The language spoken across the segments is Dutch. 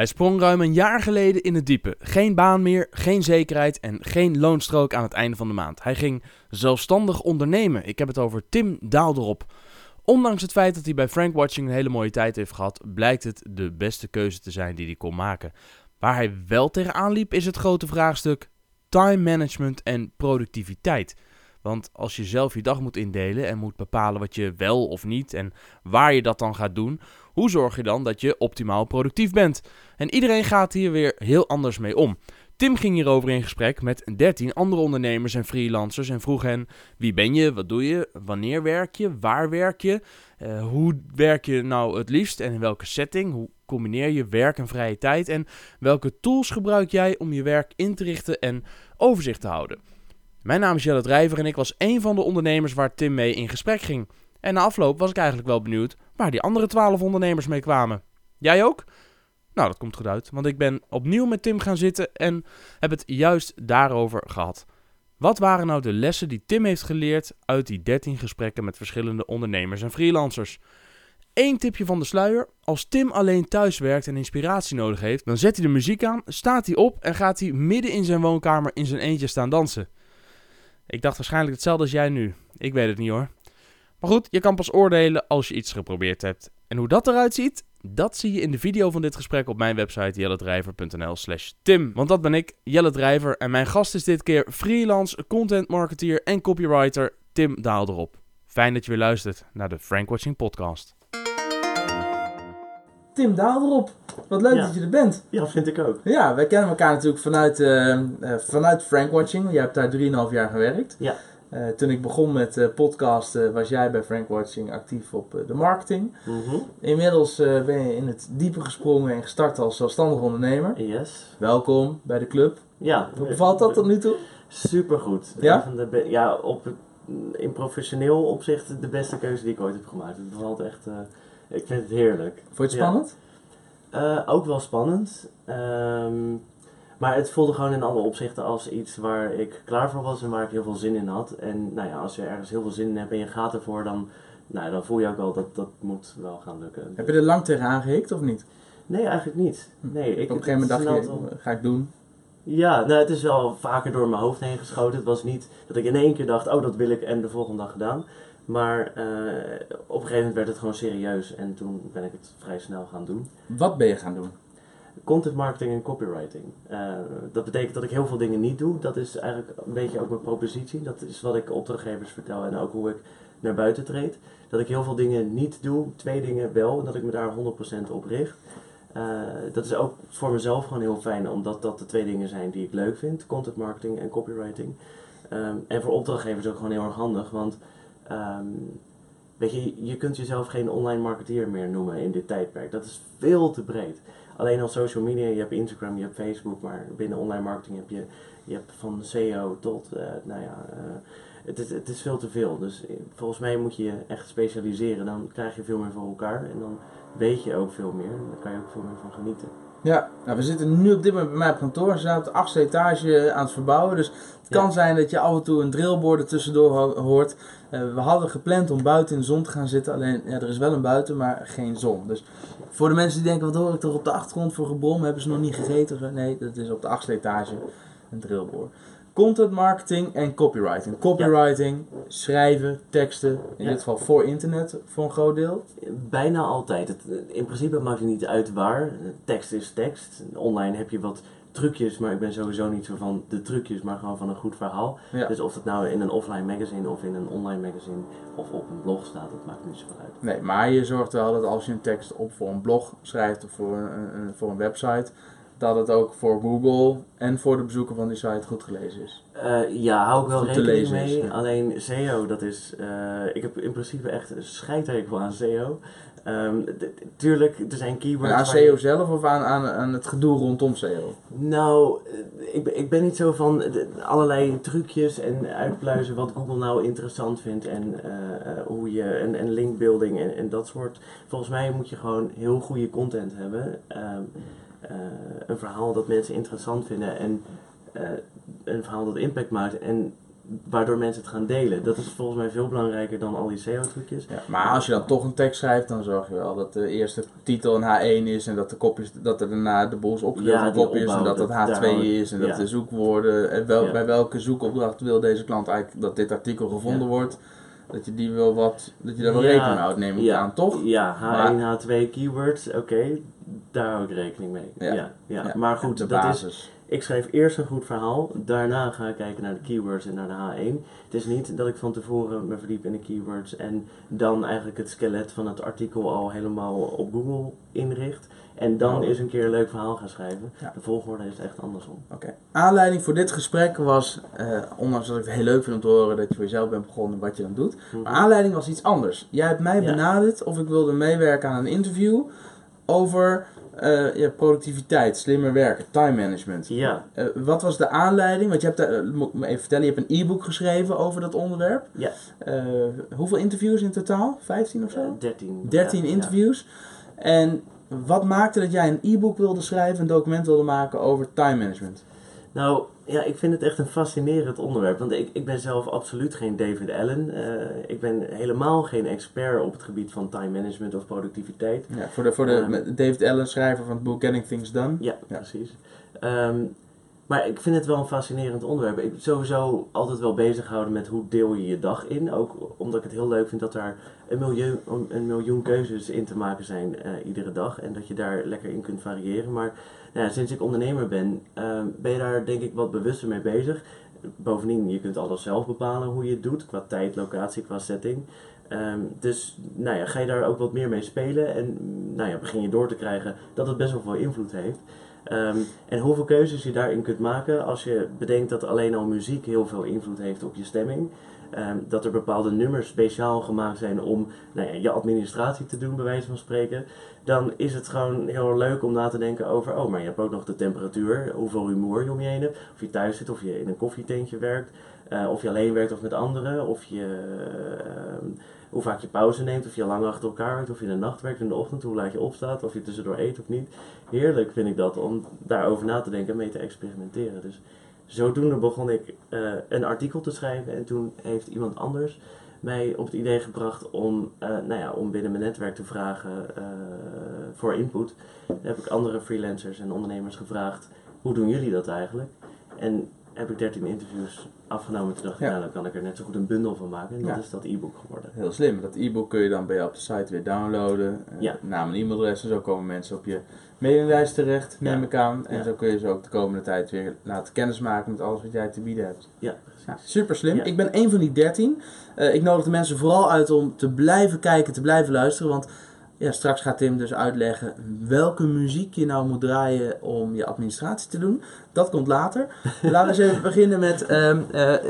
Hij sprong ruim een jaar geleden in het diepe. Geen baan meer, geen zekerheid en geen loonstrook aan het einde van de maand. Hij ging zelfstandig ondernemen. Ik heb het over Tim Daalderop. Ondanks het feit dat hij bij Frank Watching een hele mooie tijd heeft gehad, blijkt het de beste keuze te zijn die hij kon maken. Waar hij wel tegenaan liep is het grote vraagstuk time management en productiviteit. Want als je zelf je dag moet indelen en moet bepalen wat je wel of niet en waar je dat dan gaat doen, hoe zorg je dan dat je optimaal productief bent? En iedereen gaat hier weer heel anders mee om. Tim ging hierover in gesprek met 13 andere ondernemers en freelancers en vroeg hen: wie ben je, wat doe je, wanneer werk je, waar werk je, uh, hoe werk je nou het liefst en in welke setting, hoe combineer je werk en vrije tijd en welke tools gebruik jij om je werk in te richten en overzicht te houden. Mijn naam is Jelle Drijver en ik was een van de ondernemers waar Tim mee in gesprek ging. En na afloop was ik eigenlijk wel benieuwd waar die andere 12 ondernemers mee kwamen. Jij ook? Nou, dat komt goed uit, want ik ben opnieuw met Tim gaan zitten en heb het juist daarover gehad. Wat waren nou de lessen die Tim heeft geleerd uit die 13 gesprekken met verschillende ondernemers en freelancers? Eén tipje van de sluier: als Tim alleen thuis werkt en inspiratie nodig heeft, dan zet hij de muziek aan, staat hij op en gaat hij midden in zijn woonkamer in zijn eentje staan dansen. Ik dacht waarschijnlijk hetzelfde als jij nu. Ik weet het niet hoor. Maar goed, je kan pas oordelen als je iets geprobeerd hebt. En hoe dat eruit ziet, dat zie je in de video van dit gesprek op mijn website jelledrijver.nl slash tim. Want dat ben ik, Jelle Drijver, en mijn gast is dit keer freelance content marketeer en copywriter Tim Daalderop. Fijn dat je weer luistert naar de Frank Watching podcast. Tim Daalderop, wat leuk dat je er bent. Ja, vind ik ook. Ja, wij kennen elkaar natuurlijk vanuit, uh, vanuit Frank Watching. Jij hebt daar 3,5 jaar gewerkt. Ja. Uh, toen ik begon met uh, podcasten was jij bij Frank Watching actief op de marketing. Mm -hmm. Inmiddels ben je in het diepe gesprongen en gestart als zelfstandig ondernemer. Yes. Welkom bij de club. Ja. Hoe bevalt dat tot nu toe? Supergoed. Ja? De ja, op, in professioneel opzicht de beste keuze die ik ooit heb gemaakt. Het bevalt echt... Ik vind het heerlijk. Vond je het spannend? Ja. Ook wel spannend. Um, maar het voelde gewoon in alle opzichten als iets waar ik klaar voor was en waar ik heel veel zin in had. En nou ja, als je ergens heel veel zin in hebt en je gaat ervoor, dan, nou, dan voel je ook wel dat dat moet wel gaan lukken. Heb je er lang tegen aangehikt of niet? Nee, eigenlijk niet. Nee, ik, Op een gegeven moment dacht je, ga ik doen? Ja, nou, het is wel vaker door mijn hoofd heen geschoten. Het was niet dat ik in één keer dacht, oh dat wil ik en de volgende dag gedaan. Maar uh, op een gegeven moment werd het gewoon serieus en toen ben ik het vrij snel gaan doen. Wat ben je gaan doen? Content marketing en copywriting. Uh, dat betekent dat ik heel veel dingen niet doe. Dat is eigenlijk een beetje ook mijn propositie. Dat is wat ik opdrachtgevers vertel en ook hoe ik naar buiten treed. Dat ik heel veel dingen niet doe, twee dingen wel, en dat ik me daar 100% op richt. Uh, dat is ook voor mezelf gewoon heel fijn, omdat dat de twee dingen zijn die ik leuk vind: content marketing en copywriting. Um, en voor opdrachtgevers ook gewoon heel erg handig, want Um, weet je, je kunt jezelf geen online marketeer meer noemen in dit tijdperk. Dat is veel te breed. Alleen al social media, je hebt Instagram, je hebt Facebook, maar binnen online marketing heb je, je hebt van SEO tot, uh, nou ja, uh, het, is, het is veel te veel. Dus volgens mij moet je je echt specialiseren. Dan krijg je veel meer voor elkaar en dan weet je ook veel meer. En dan kan je ook veel meer van genieten. Ja, nou, we zitten nu op dit moment bij mij op kantoor. We zijn op de achtste etage aan het verbouwen. Dus het kan zijn dat je af en toe een drillboard er tussendoor ho hoort. Uh, we hadden gepland om buiten in de zon te gaan zitten. Alleen, ja, er is wel een buiten, maar geen zon. Dus voor de mensen die denken, wat hoor ik toch op de achtergrond voor gebrom? Hebben ze nog niet gegeten? Nee, dat is op de achtste etage een drillboard. Content marketing en copywriting. Copywriting, ja. schrijven, teksten, in ja. dit geval voor internet voor een groot deel. Bijna altijd. Het, in principe maakt het niet uit waar. Tekst is tekst. Online heb je wat trucjes, maar ik ben sowieso niet zo van de trucjes, maar gewoon van een goed verhaal. Ja. Dus of het nou in een offline magazine of in een online magazine of op een blog staat, dat maakt niet zoveel uit. Nee, maar je zorgt wel dat als je een tekst op voor een blog schrijft of voor een voor een website, dat het ook voor Google en voor de bezoeker van die site goed gelezen is. Uh, ja, hou ik wel goed rekening mee. Is, ja. Alleen SEO, dat is. Uh, ik heb in principe echt een scheidhekel aan SEO. Um, tuurlijk, er zijn keywords. En aan SEO zelf of aan, aan, aan het gedoe rondom SEO? Nou, ik, ik ben niet zo van allerlei trucjes en uitpluizen wat Google nou interessant vindt en uh, hoe je en, en linkbuilding en, en dat soort. Volgens mij moet je gewoon heel goede content hebben. Um, een verhaal dat mensen interessant vinden en uh, een verhaal dat impact maakt. En waardoor mensen het gaan delen. Dat is volgens mij veel belangrijker dan al die SEO-trucjes. Ja, maar als je dan toch een tekst schrijft, dan zorg je wel dat de eerste titel een H1 is en dat de kopjes, dat er daarna de boel is opgedeeld Ja, die kopjes en dat het dat- H2 daar- is en dat de zoekwoorden, en wel, Ja. bij welke zoekopdracht wil deze klant eigenlijk dat dit artikel gevonden wordt, dat je die wel wat, dat je daar wel rekening mee houdt, neem ik aan, toch? Ja, H1, H2 keywords, oké, daar hou ik rekening mee. Ja. Ja. Maar goed, de dat is, basis. ik schrijf eerst een goed verhaal, daarna ga ik kijken naar de keywords en naar de H1. Het is niet dat ik van tevoren me verdiep in de keywords en dan eigenlijk het skelet van het artikel al helemaal op Google inricht. En dan Oh. eens een keer een leuk verhaal gaan schrijven. Ja. De volgorde is echt andersom. Oké. Aanleiding voor dit gesprek was, eh, ondanks dat ik het heel leuk vind om te horen dat je voor jezelf bent begonnen en wat je dan doet, Mhm. Maar aanleiding was iets anders. Jij hebt mij benaderd of ik wilde meewerken aan een interview over eh, ja, productiviteit, slimmer werken, time management. Ja, Eh, wat was de aanleiding? Want je hebt, daar, eh, moet me even vertellen, je hebt een e-book geschreven over dat onderwerp. Ja. Hoeveel interviews in totaal? 15 of zo? eh, 13. 13 Ja, ja. interviews. En wat maakte dat jij een e-book wilde schrijven, een document wilde maken over time management? Nou, ja, ik vind het echt een fascinerend onderwerp. Want ik, ik ben zelf absoluut geen David Allen. Eh, ik ben helemaal geen expert op het gebied van time management of productiviteit. Ja, voor de, voor de met David Allen, schrijver van het boek Getting Things Done. Ja, Ja. precies. Ehm, maar ik vind het wel een fascinerend onderwerp. Ik ben sowieso altijd wel bezig gehouden met hoe deel je je dag in. Ook omdat ik het heel leuk vind dat daar een miljoen, een miljoen keuzes in te maken zijn eh, iedere dag. En dat je daar lekker in kunt variëren. Maar nou ja, sinds ik ondernemer ben, ehm, ben je daar denk ik wat bewuster mee bezig. Bovendien, je kunt alles zelf bepalen hoe je het doet. Qua tijd, locatie, qua setting. Ehm, dus nou ja, ga je daar ook wat meer mee spelen. En nou ja, begin je door te krijgen dat het best wel veel invloed heeft. Ehm, en hoeveel keuzes je daarin kunt maken als je bedenkt dat alleen al muziek heel veel invloed heeft op je stemming. Ehm, dat er bepaalde nummers speciaal gemaakt zijn om nou ja, je administratie te doen, bij wijze van spreken. Dan is het gewoon heel leuk om na te denken over, oh, maar je hebt ook nog de temperatuur, hoeveel rumoer je om je heen hebt. Of je thuis zit, of je in een koffietentje werkt, eh, of je alleen werkt of met anderen, of je, ehm, hoe vaak je pauze neemt, of je lang achter elkaar werkt, of je in de nacht werkt, in de ochtend, hoe laat je opstaat, of je tussendoor eet of niet. Heerlijk vind ik dat om daarover na te denken en mee te experimenteren. Dus zodoende begon ik eh, een artikel te schrijven en toen heeft iemand anders mij op het idee gebracht om, eh, nou ja, om binnen mijn netwerk te vragen eh, voor input. Dan heb ik andere freelancers en ondernemers gevraagd, hoe doen jullie dat eigenlijk? En heb ik 13 interviews afgenomen. Toen dacht ik, Ja. nou dan kan ik er net zo goed een bundel van maken. En dat Ja. is dat e-book geworden. Heel slim. Dat e-book kun je dan bij jou op de site weer downloaden. Eh, Ja. Naam en e-mailadres. En zo komen mensen op je mailinglijst terecht, neem ik aan. En zo kun je ze ook de komende tijd weer laten kennismaken met alles wat jij te bieden hebt. Ja, precies. Super slim. Ik ben een van die 13. Eh, ik nodig de mensen vooral uit om te blijven kijken, te blijven luisteren. Want ja, straks gaat Tim dus uitleggen welke muziek je nou moet draaien om je administratie te doen. Dat komt later. Laten we eens even beginnen met. ehm, eh, eh,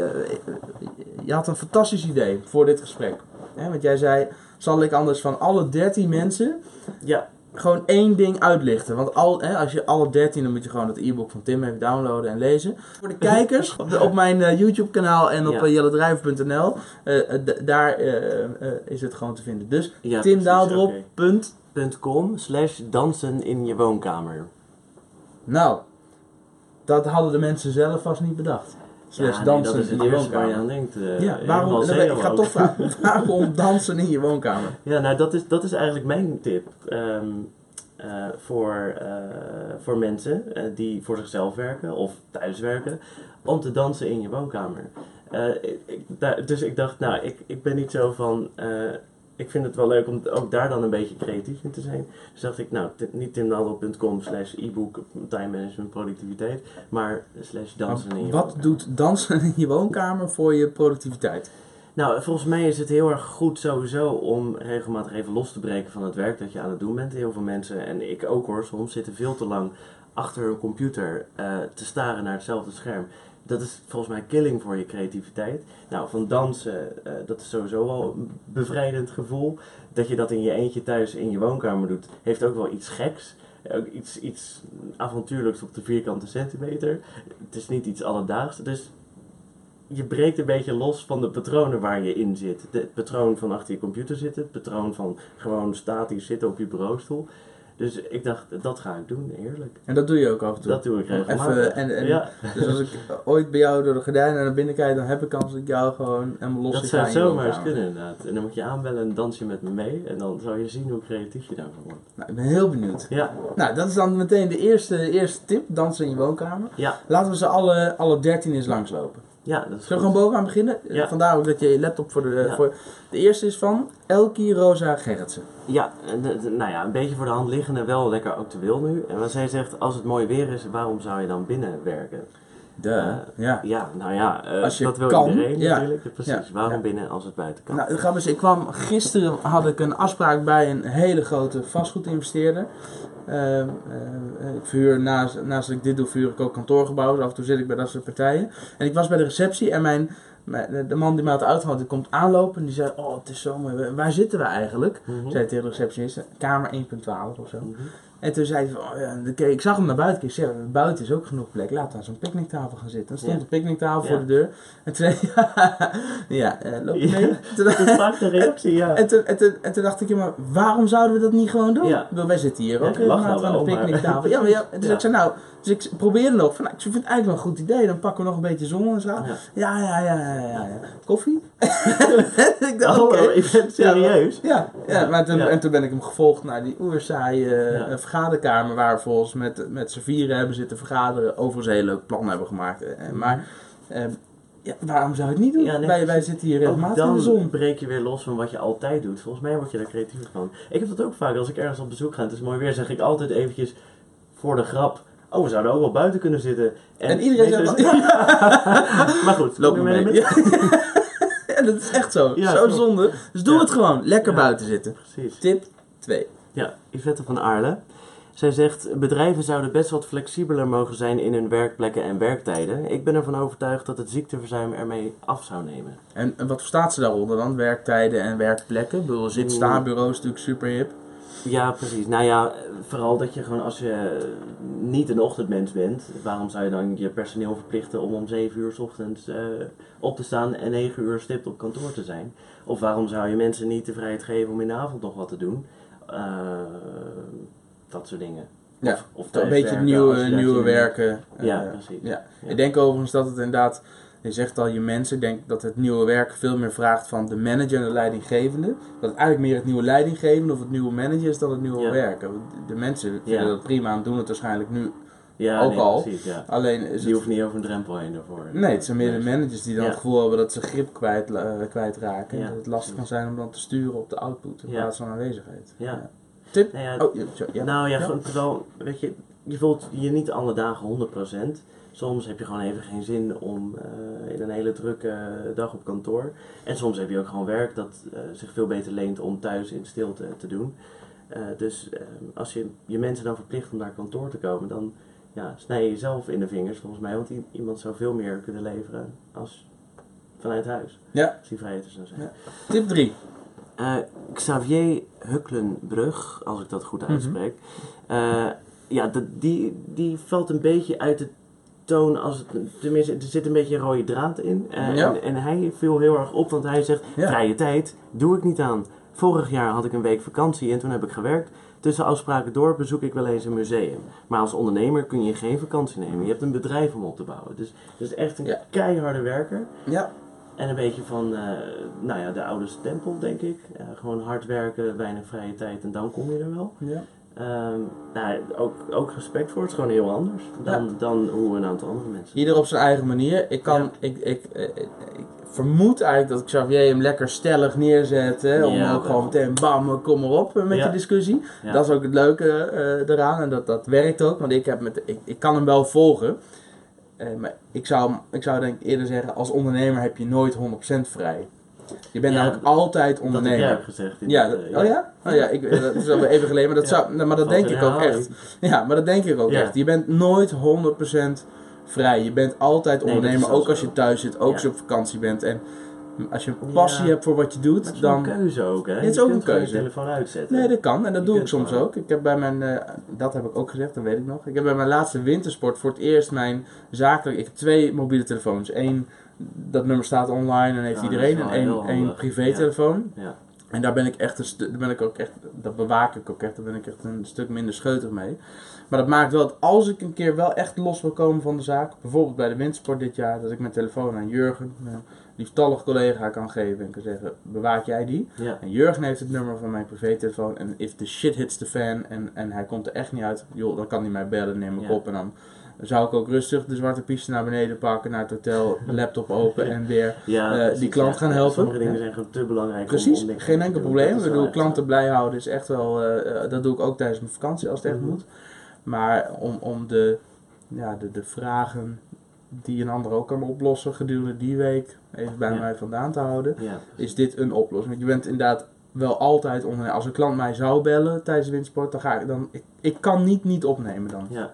je had een fantastisch idee voor dit gesprek. Hè, want jij zei: zal ik anders van alle 13 mensen Ja, gewoon één ding uitlichten. Want al, hè, als je alle 13, dan moet je gewoon het e-book van Tim even downloaden en lezen. Voor de kijkers op, de- op mijn eh, YouTube kanaal en op Ja. jelledrijver.nl, eh, daar eh, eh, is het gewoon te vinden. Dus ja Tim precies, Daaldrop. oké. punt. .com slash dansen in je woonkamer. Nou, dat hadden de mensen zelf vast niet bedacht. Slash nee, dansen dat is in je waar je aan denkt. eh, Ja, waarom, dan ik ga toch vragen, waarom dansen in je woonkamer? Ja, nou dat is, dat is eigenlijk mijn tip ehm, eh, voor, eh, voor mensen die voor zichzelf werken of thuis werken, om te dansen in je woonkamer. Ik, ik- daar- dus ik dacht, nou, ik, ik ben niet zo van, ik vind het wel leuk om ook daar dan een beetje creatief in te zijn. Dus dacht ik, nou, niet timnadel.com slash e-book time management productiviteit, maar slash dansen in je Wat woonkamer. doet dansen in je woonkamer voor je productiviteit? Nou, volgens mij is het heel erg goed sowieso om regelmatig even los te breken van het werk dat je aan het doen bent. Heel veel mensen, en ik ook hoor, soms zitten veel te lang achter een computer eh, te staren naar hetzelfde scherm. Dat is volgens mij killing voor je creativiteit. Nou, van dansen, eh, dat is sowieso wel een bevrijdend gevoel. Dat je dat in je eentje thuis in je woonkamer doet, heeft ook wel iets geks. Ook iets, iets avontuurlijks op de vierkante centimeter. Het is niet iets alledaags. Dus je breekt een beetje los van de patronen waar je in zit. Het patroon van achter je computer zitten, het patroon van gewoon statisch zitten op je bureaustoel. Dus ik dacht, dat ga ik doen, heerlijk. En dat doe je ook af en toe. Dat doe ik regelmatig. Even, en, en, ja, Dus als ik ooit bij jou door de gordijnen naar binnen kijk, dan heb ik kans dat ik jou gewoon helemaal los dat zou zomaar eens kunnen inderdaad. En dan moet je aanbellen en dans je met me mee. En dan zal je zien hoe creatief je daarvan wordt. Nou, ik ben heel benieuwd. Ja, Nou, dat is dan meteen de eerste, eerste tip, dansen in je woonkamer. ja, Laten we ze alle, alle 13 eens langslopen. Ja, dat is Zullen we gewoon bovenaan beginnen? Ja. Vandaar ook dat je je laptop voor de... Ja. Voor, de eerste is van Elkie Rosa Gerritsen. Ja, eh, nou ja, een beetje voor de hand liggende, wel lekker actueel nu. En wat zij zegt, als het mooi weer is, waarom zou je dan binnen werken? De, Eh, ja. Ja, nou ja, eh, Als je dat wil kan, iedereen ja. natuurlijk. Precies, Ja, waarom binnen als het buiten kan? Nou, grap is, ik kwam gisteren had ik een afspraak bij een hele grote vastgoedinvesteerder. Eh, ik verhuur naast, naast dat ik dit doe, verhuur ik ook kantoorgebouwen. Dus af en toe zit ik bij dat soort partijen. En ik was bij de receptie en mijn, mijn- de man die mij had uitgehaald, die komt aanlopen en die zei: Oh, het is zo mooi. Waar zitten we eigenlijk? Mhm. Zei tegen de receptionist, kamer 1.12 of zo. Mhm. En toen zei hij van, oh ja, dan ik zag hem naar buiten. Ik zei, buiten is ook genoeg plek. Laten we aan zo'n picknicktafel gaan zitten. Er stond Ja. een picknicktafel Ja. voor de deur. En toen zei ja, eh, loop je mee? Toen- de reactie, ja. en toen, en, toen, en toen dacht ik, ja, maar waarom zouden we dat niet gewoon doen? Ja. Wij zitten hier ook regelmatig nou aan de maar- picknicktafel. Ja, maar ja, dus ik zei, nou, dus ik probeerde nog van, nou, ik vind het eigenlijk wel een goed idee. Dan pakken we nog een beetje zon en zo. Ja, Ja. ja, ja, ja. Koffie? ik dacht, Hallo, oké. ik ben serieus. Ja, ja, maar toen, en toen ben ik hem gevolgd naar die oerzaaie Ja. Vergaderkamer waar we volgens met, met z'n vieren hebben zitten vergaderen. Overigens een heel leuk plan hebben gemaakt. Eh, maar eh, ja, waarom zou ik het niet doen? Ja, nee, wij, wij zitten hier regelmatig in de dan zon. breek je weer los van wat je altijd doet. Volgens mij word je daar creatief van. Ik heb dat ook vaak. Als ik ergens op bezoek ga en het is mooi weer, zeg ik altijd eventjes voor de grap. Oh, we zouden ook wel buiten kunnen zitten. En iedereen mensen- zegt dan, maar goed, loop maar je mee. met- Ja. Ja, dat is echt zo. Ja, zo zonde. Dus doe Ja. het gewoon. Lekker Ja. buiten zitten. Precies. Tip 2. Ja, Yvette van Aarle. Zij zegt, bedrijven zouden best wat flexibeler mogen zijn in hun werkplekken en werktijden. Ik ben ervan overtuigd dat het ziekteverzuim ermee af zou nemen. En, en wat verstaat ze daaronder dan? Werktijden en werkplekken? Ik bedoel, zit-sta-bureau is natuurlijk super hip. Ja, precies. Nou ja, vooral dat je gewoon als je niet een ochtendmens bent, waarom zou je dan je personeel verplichten om om 7 uur s ochtends eh, op te staan en 9 uur stipt op kantoor te zijn? Of waarom zou je mensen niet de vrijheid geven om in de avond nog wat te doen? Eh, dat soort dingen. Ja, Of, of Een beetje nieuwe, nieuwe werken. Ja, eh, precies. Ja. Ja. Ik denk overigens dat het inderdaad, je zegt al je mensen, ik denk dat het nieuwe werk veel meer vraagt van de manager en de leidinggevende. Dat het eigenlijk meer het nieuwe leidinggevende of het nieuwe manager is dan het nieuwe Ja. werken. De mensen vinden Ja. dat prima en doen het waarschijnlijk nu. Ja, Ook nee, al. Precies, ja. Alleen is Die het, hoeft niet over een drempel heen daarvoor. nee, het zijn meer de managers die dan Ja. het gevoel hebben dat ze grip kwijt, eh, kwijtraken. Ja, en dat het lastig kan zijn om dan te sturen op de output in Ja. plaats van aanwezigheid. Ja. Tip? Nou ja, Oh, sorry, ja. Nou ja, Ja. gewoon terwijl, weet je, je voelt je niet alle dagen 100%. Soms heb je gewoon even geen zin om eh, in een hele drukke dag op kantoor. En soms heb je ook gewoon werk dat eh, zich veel beter leent om thuis in stilte te doen. Eh, dus als je je mensen dan verplicht om naar kantoor te komen, dan ja, snij je jezelf in de vingers volgens mij. Want iemand zou veel meer kunnen leveren als vanuit huis. Ja. Als die vrijheid zou zijn. Ja. Tip 3. Eh, Xavier Hucklenbrug, als ik dat goed Mhm. uitspreek. Eh, ja, dat, die, die valt een beetje uit de toon als het, tenminste, er zit een beetje een rode draad in. Eh, Ja. en, en hij viel heel erg op, want hij zegt, Ja. vrije tijd doe ik niet aan. Vorig jaar had ik een week vakantie en toen heb ik gewerkt. Tussen afspraken door bezoek ik wel eens een museum. Maar als ondernemer kun je geen vakantie nemen. Je hebt een bedrijf om op te bouwen. Dus het is echt een Ja. keiharde werker. Ja. En een beetje van, eh, nou ja, de oude stempel, denk ik. Eh, gewoon hard werken, weinig vrije tijd en dan kom je er wel. ja. Ehm, nou, ook, ook respect voor, het is gewoon heel anders dan, dan hoe een aantal andere mensen. Ieder op zijn eigen manier. Ik kan, Ja. ik, ik, eh, ik, ik vermoed eigenlijk dat Xavier hem lekker stellig neerzet. Hè, om Ja, ook gewoon meteen bam, kom maar op eh, met Ja. de discussie. Ja. Dat is ook het leuke eh, eraan. En dat, dat werkt ook. Want ik, heb met, ik, ik kan hem wel volgen. Eh, maar ik zou, ik zou denk ik eerder zeggen, als ondernemer heb je nooit 100% vrij. Je bent Ja, namelijk altijd dat heb ondernemer. jij gezegd. Ja, dat- eh, oh ja? Oh ja, ik, dat is alweer even geleden, maar dat, zou, maar dat denk ik ook echt. Ja, maar dat denk ik ook echt. Je bent nooit 100% vrij. Je bent altijd ondernemer, ook als je thuis zit, ook als je op vakantie bent. En als je een passie Ja. hebt voor wat je Maar het doet, is dan... een keuze ook, hè? Het is Je ook kunt een keuze. je telefoon uitzetten. Nee, dat kan. En dat Je doe ik soms ook. Ik heb bij mijn, eh, dat heb ik ook gezegd, dat weet ik nog. Ik heb bij mijn laatste wintersport voor het eerst mijn zakelijk... Ik heb twee mobiele telefoons. Eén, dat nummer staat online en heeft Ja, dat iedereen. En één, privételefoon. Ja. En daar ben ik echt een stuk, daar ben ik ook echt, dat bewaak ik ook echt, daar ben ik echt een stuk minder scheutig mee. Maar dat maakt wel dat als ik een keer wel echt los wil komen van de zaak, bijvoorbeeld bij de windsport dit jaar, dat ik mijn telefoon aan Jurgen, mijn lieftallig collega, kan geven en kan zeggen, bewaak jij die? Ja. En Jurgen heeft het nummer van mijn privételefoon en if the shit hits the fan en, en hij komt er echt niet uit, joh, dan kan hij mij bellen, neem ik Ja. op en dan zou ik ook rustig de zwarte piste naar beneden pakken, naar het hotel, laptop open en weer Ja, Eh, die klant gaan helpen. Sommige dingen zijn gewoon te belangrijk. Precies, om geen enkel probleem. Ik bedoel, klanten blij houden is echt wel, eh, eh, dat doe ik ook tijdens mijn vakantie als het echt Mhm. moet. Maar om, om de, ja, de, de vragen die een ander ook kan oplossen gedurende die week even bij Ja. mij vandaan te houden, Ja, is dit een oplossing. Want je bent inderdaad wel altijd ondernemer. Als een klant mij zou bellen tijdens de windsport, dan ga ik dan. Ik, ik kan niet niet opnemen dan. Ja.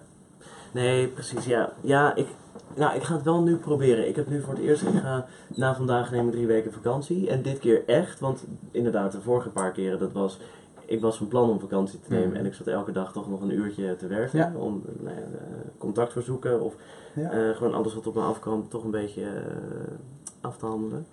Nee, precies, ja. Ja, ik, nou, ik ga het wel nu proberen. Ik heb nu voor het eerst, ik ga na vandaag neem ik drie weken vakantie. En dit keer echt, want inderdaad, de vorige paar keren, dat was... Ik was van plan om vakantie te nemen Mhm. en ik zat elke dag toch nog een uurtje te werken. Ja. Om nou ja, eh, contact of Ja. eh, gewoon alles wat op me afkwam toch een beetje eh, af te handelen.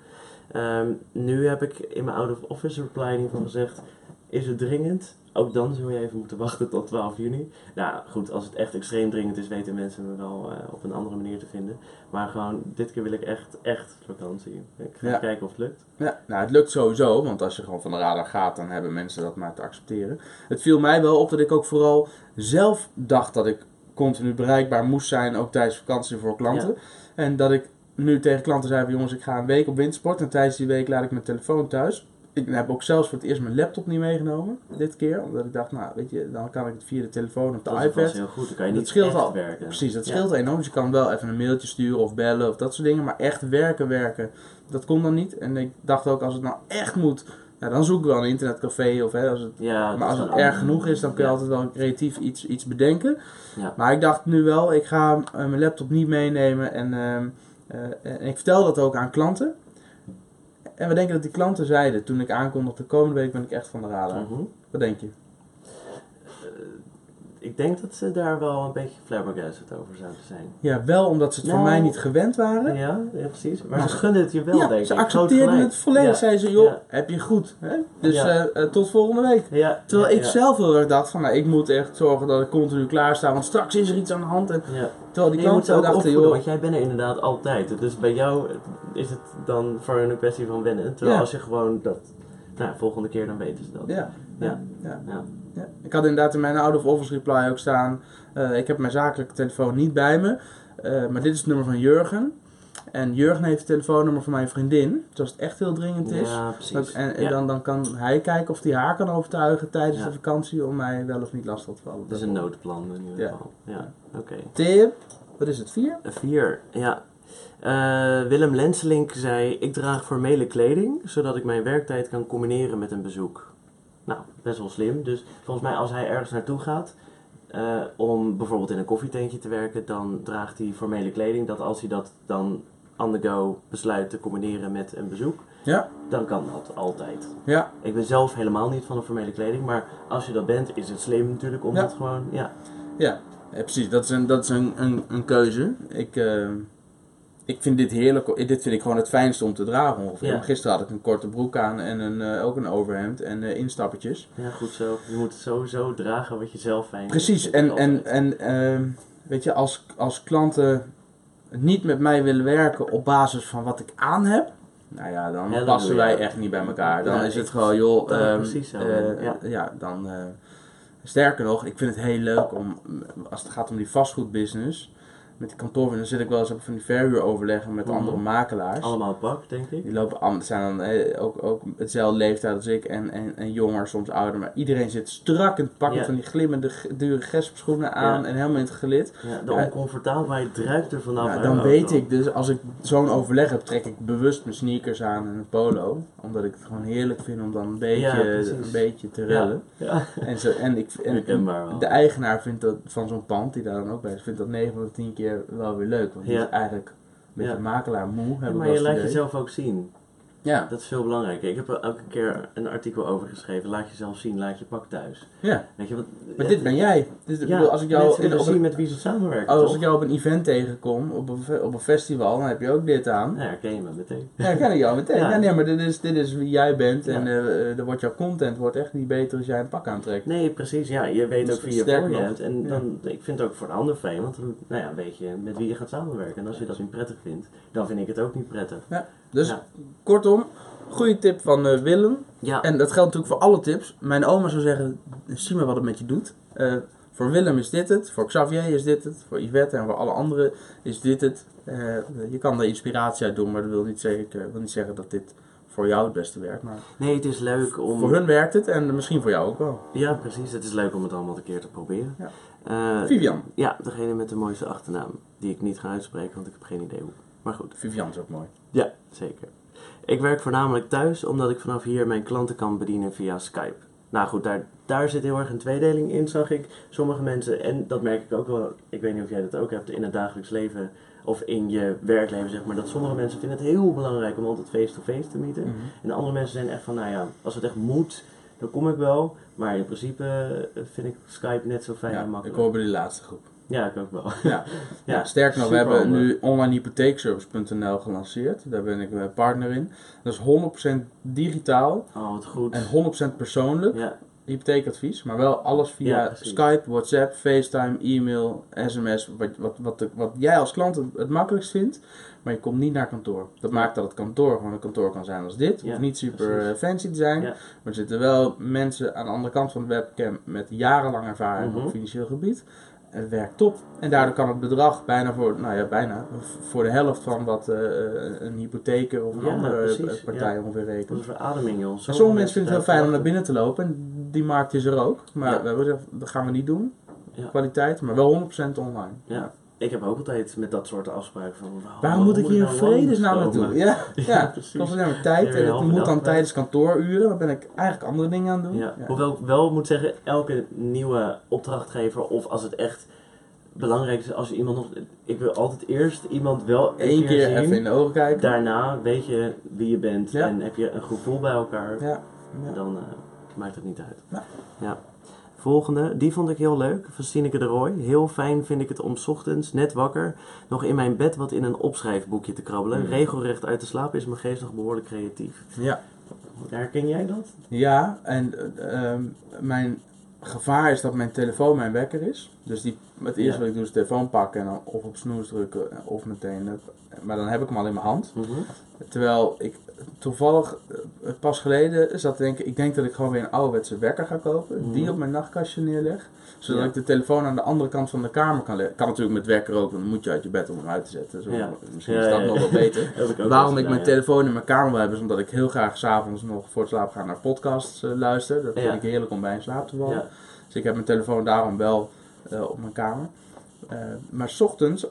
Ehm, nu heb ik in mijn out-of-office reply in ieder geval gezegd, is het dringend? Ook dan zul je even moeten wachten tot 12 juni. Nou goed, als het echt extreem dringend is, weten mensen me wel eh, op een andere manier te vinden. Maar gewoon, dit keer wil ik echt, echt vakantie. Ik ga Ja. kijken of het lukt. Ja, nou het lukt sowieso, want als je gewoon van de radar gaat, dan hebben mensen dat maar te accepteren. Het viel mij wel op dat ik ook vooral zelf dacht dat ik continu bereikbaar moest zijn, ook tijdens vakantie voor klanten. En dat ik nu tegen klanten zei van jongens, ik ga een week op windsport en tijdens die week laat ik mijn telefoon thuis. Ik heb ook zelfs voor het eerst mijn laptop niet meegenomen, dit keer. Omdat ik dacht, nou weet je, dan kan ik het via de telefoon of de Dat is iPad. heel goed. Dan kan je Dat niet scheelt echt al. werken. Precies, dat Ja. scheelt enorm. Dus je kan wel even een mailtje sturen of bellen of dat soort dingen. Maar echt werken, werken, dat kon dan niet. En ik dacht ook, als het nou echt moet, nou, dan zoek ik wel een internetcafé. Of, hè, als het, Ja, dat maar als het erg genoeg is, dan kun je Ja. altijd wel creatief iets, iets bedenken. Maar ik dacht nu wel, ik ga eh, mijn laptop niet meenemen. En, ehm, eh, en ik vertel dat ook aan klanten. En we denken dat die klanten zeiden, toen ik aankondigde, de komende week ben ik echt van de radar. Mhm. Wat denk je? Ik denk dat ze daar wel een beetje flabbergasted over zouden zijn. Ja, wel omdat ze het van Nou, mij niet gewend waren. Ja, ja precies. Maar Maar ze gunnen het je wel, ja, denk ik. ze accepteerden het volledig. Ja. Zeiden ze, joh, Ja. heb je goed. Hè? Dus eh, eh, tot volgende week. Ja, Terwijl ik zelf heel erg dacht van, nou, ik moet echt zorgen dat ik continu klaar sta, want straks is er iets aan de hand. En, Ja. terwijl die Nee, klanten ook dachten, opvoeden, joh, want jij bent er inderdaad altijd. Dus bij jou is het dan voor een kwestie van wennen. Terwijl als je gewoon dat, nou, volgende keer dan weten ze dat. ja, ja, Ja. Ja. Ik had inderdaad in mijn out-of-office reply ook staan, eh, ik heb mijn zakelijke telefoon niet bij me, eh, maar dit is het nummer van Jurgen. En Jurgen heeft het telefoonnummer van mijn vriendin, dus als het echt heel dringend is. Ja, dat- en en Ja. dan, dan kan hij kijken of hij haar kan overtuigen tijdens Ja. de vakantie om mij wel of niet lastig te vallen. Dat is een noodplan in ieder geval. Ja, oké. Tip, wat is het, vier? Een Vier, ja. Eh, Willem Lenselink zei: Ik draag formele kleding zodat ik mijn werktijd kan combineren met een bezoek. Nou, best wel slim. Dus volgens mij, als hij ergens naartoe gaat eh, om bijvoorbeeld in een koffietentje te werken, dan draagt hij formele kleding. Dat als hij dat dan on the go besluit te combineren met een bezoek, Ja, dan kan dat altijd. ja, Ik ben zelf helemaal niet van de formele kleding, maar als je dat bent, is het slim natuurlijk om Ja. dat gewoon. Ja, Ja, ja, precies. Dat is een, dat is een, een, een keuze. Ik, eh, ik vind dit heerlijk. Dit vind ik gewoon het fijnste om te dragen ongeveer. Ja. Gisteren had ik een korte broek aan en een, eh, ook een overhemd en eh, instappertjes. ja, goed zo. Je moet het sowieso dragen wat je zelf fijn vindt. Precies. En, en, en ehm, weet je, als, als klanten niet met mij willen werken op basis van wat ik aan heb. Nou ja, dan Ja, passen wij echt niet bij elkaar. Dan Ja, is het gewoon, joh. ehm, precies zo, eh, ja. ja, dan. eh, sterker nog, ik vind het heel leuk om, als het gaat om die vastgoedbusiness. Met die kantoor, dan zit ik wel eens op van die verhuuroverleggen met Mhm. andere makelaars. Allemaal pak, denk ik. Die lopen allemaal, zijn dan eh, ook, ook hetzelfde leeftijd als ik en, en, en jonger, soms ouder. Maar iedereen zit strak in het pakken van die glimmende, dure gespschoenen aan Ja. en helemaal in het gelid. Ja, de oncomfortabelheid druipt er vanaf. Ja, dan weet ik dus, als ik zo'n overleg heb, trek ik bewust mijn sneakers aan en een polo. Omdat ik het gewoon heerlijk vind om dan een beetje, Ja, een beetje te rellen. Ja, En, zo, en, ik, en de eigenaar vindt dat, van zo'n pand, die daar dan ook bij is, vindt dat 9 van de 10 keer wel weer leuk. Want Ja. is eigenlijk een beetje Ja. makelaar moe, heb ik maar wel je eens laat idee. jezelf ook zien. Ja, Dat is veel belangrijker. Ik heb er elke keer een artikel over geschreven. Laat jezelf zien, laat je pak thuis. ja. Weet je wat? Maar dit ben jij. Dit, ja, bedoel, als ik jou in, op zien een, met wie ze samenwerken. als toch? ik jou op een event tegenkom, op een, op een festival, dan heb je ook dit aan. Ja, herken je me meteen. Ja, dan ken ik jou meteen. Ja. Ja. nee, maar dit is, dit is wie jij bent en Ja. eh, eh, er wordt jouw content wordt echt niet beter als jij een pak aantrekt. Nee, precies. Ja, je weet Dus ook wie je voor je hebt. En Ja. dan, ik vind het ook voor de ander fijn, want dan nou ja, weet je met wie je gaat samenwerken. En als je dat niet prettig vindt, dan vind ik het ook niet prettig. Dus Ja. kortom, goede tip van eh, Willem. Ja, En dat geldt natuurlijk voor alle tips. Mijn oma zou zeggen, zie maar wat het met je doet. Eh, voor Willem is dit het, voor Xavier is dit het, voor Yvette en voor alle anderen is dit het. Eh, je kan er inspiratie uit doen, maar dat wil niet, zeggen, wil niet zeggen dat dit voor jou het beste werkt. Maar nee, het is leuk om... voor hun werkt het en misschien voor jou ook wel. Ja, precies. Het is leuk om het allemaal een keer te proberen. Ja. Vivian. Ja, degene met de mooiste achternaam. Die ik niet ga uitspreken, want ik heb geen idee hoe. Maar goed. Vivian is ook mooi. Ja, zeker. Ik werk voornamelijk thuis, omdat ik vanaf hier mijn klanten kan bedienen via Skype. Nou goed, daar, daar zit heel erg een tweedeling in, zag ik. Sommige mensen, en dat merk ik ook wel, ik weet niet of jij dat ook hebt in het dagelijks leven of in je werkleven, zeg maar, dat sommige mensen vinden het heel belangrijk om altijd face-to-face te meeten. En andere mensen zijn echt van, nou ja, als het echt moet, dan kom ik wel. Maar in principe eh, vind ik Skype net zo fijn en Ja, ik makkelijk. hoor bij die laatste groep. Ja, ik ook wel. Ja. Ja, sterker nog, we hebben handig. nu onlinehypotheekservice.nl gelanceerd. Daar ben ik een partner in. Dat is 100% digitaal Oh, wat goed. en 100% persoonlijk. Ja, hypotheekadvies, maar wel alles via Ja. Skype, WhatsApp, FaceTime, e-mail, sms, wat, wat, wat, de- wat jij als klant het, het makkelijkst vindt, maar je komt niet naar kantoor. Dat maakt dat het kantoor gewoon een kantoor kan zijn als dit. Hoeft niet super precies. eh, fancy te zijn, maar er zitten wel mensen aan de andere kant van de webcam met jarenlang ervaring Mhm. op financieel gebied. Het werkt top en daardoor kan het bedrag bijna voor, nou ja, bijna voor de helft van wat eh, een hypotheek of een Ja, andere precies, eh, partij ja. ongeveer dat rekent. is verademing, joh. En sommige mensen vinden het heel fijn om naar binnen te lopen en die markt is er ook. Maar Ja. we hebben gezegd, dat gaan we niet doen. Ja. Kwaliteit, maar wel 100% online. Ja. Ik heb ook altijd met dat soort afspraken van... Waarom moet ik hier in nou vredesnaam naartoe? Ja, ja, Ja, precies. kost alleen maar tijd en een het moet dan tijdens kantooruren. Dan ben ik eigenlijk andere dingen aan het doen. Ja. Ja. Hoewel ik wel moet zeggen, elke nieuwe opdrachtgever of als het echt belangrijk is, als je iemand nog... Ik wil altijd eerst iemand wel een Eén keer zien. even in de ogen kijken. Daarna weet je wie je bent en heb je een gevoel bij elkaar. Ja. Ja. Dan eh, maakt het niet uit. Ja. Volgende, die vond ik heel leuk, van Sineke de Roy. Heel fijn vind ik het om 's ochtends, net wakker, nog in mijn bed wat in een opschrijfboekje te krabbelen. Mm. Regelrecht uit te slapen is mijn geest nog behoorlijk creatief. Ja. Herken jij dat? Ja, en eh, ehm, mijn gevaar is dat mijn telefoon mijn wekker is. Dus die, het eerste Ja. wat ik doe is de telefoon pakken en dan of op snoes drukken of meteen. eh, maar dan heb ik hem al in mijn hand. Mhm. Terwijl ik toevallig eh, pas geleden zat te denken, ik denk dat ik gewoon weer een ouderwetse wekker ga kopen. Mhm. Die op mijn nachtkastje neerleg. Zodat Ja. ik de telefoon aan de andere kant van de kamer kan leggen. Kan natuurlijk met wekker ook, want dan moet je uit je bed om hem uit te zetten. Zo, Ja. Misschien is dat ja, nog wel beter. Ik Waarom ik mijn telefoon in mijn kamer wil hebben, is omdat ik heel graag s'avonds nog voor het slapen gaan naar podcasts eh, luister. Dat vind ik heerlijk om bij in slaap te vallen. Dus ik heb mijn telefoon daarom wel eh, op mijn kamer. Maar 's ochtends,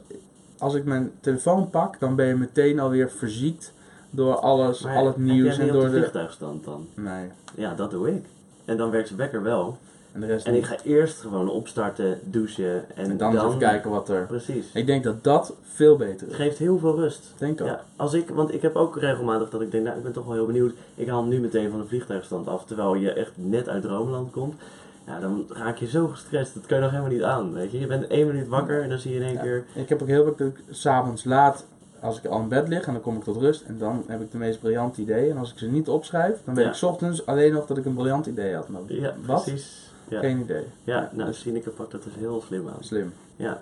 als ik mijn telefoon pak, dan ben je meteen alweer verziekt door alles, Maar al het nieuws en door de vliegtuigstand dan? Nee. Ja, dat doe ik. En dan werkt zijn wekker wel. En de rest En ik ga eerst gewoon opstarten, douchen en, En dan, even kijken wat er. Precies. Ik denk dat dat veel beter Het is. geeft heel veel rust. Denk ook. Ja, als ik, want ik heb ook regelmatig dat ik denk, nou ik ben toch wel heel benieuwd. Ik haal hem nu meteen van de vliegtuigstand af, terwijl je echt net uit Droomland komt. Ja, dan raak je zo gestrest, dat kan je nog helemaal niet aan, weet je. Je bent één minuut wakker en dan zie je in één Ja. keer... Ik heb ook heel vaak dat ik s'avonds laat, als ik al in bed lig en dan kom ik tot rust en dan heb ik de meest briljante ideeën. En als ik ze niet opschrijf, dan weet Ja. ik 's ochtends alleen nog dat ik een briljant idee had. Maar Ja, wat? precies. Ja, Geen idee. ja nou, dus Sineke pakt dat dus heel slim aan. slim. Ja.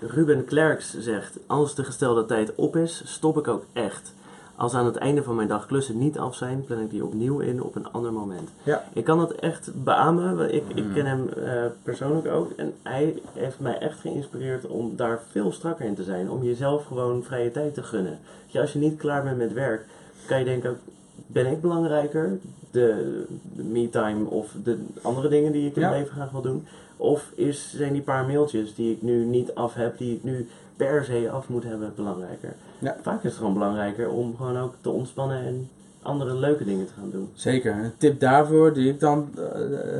Ruben Klerks zegt, als de gestelde tijd op is, stop ik ook echt. Als aan het einde van mijn dag klussen niet af zijn, plan ik die opnieuw in op een ander moment. Ja. Ik kan het echt beamen, want ik, ik Mhm. ken hem eh, persoonlijk ook. En hij heeft mij echt geïnspireerd om daar veel strakker in te zijn. Om jezelf gewoon vrije tijd te gunnen. Als je niet klaar bent met werk, kan je denken, ben ik belangrijker? De, de me-time of de andere dingen die ik in Ja. mijn leven graag wil doen? Of is, zijn die paar mailtjes die ik nu niet af heb, die ik nu per se af moet hebben, belangrijker? Ja. Vaak is het gewoon belangrijker om gewoon ook te ontspannen en andere leuke dingen te gaan doen. Zeker. Een tip daarvoor die ik dan eh,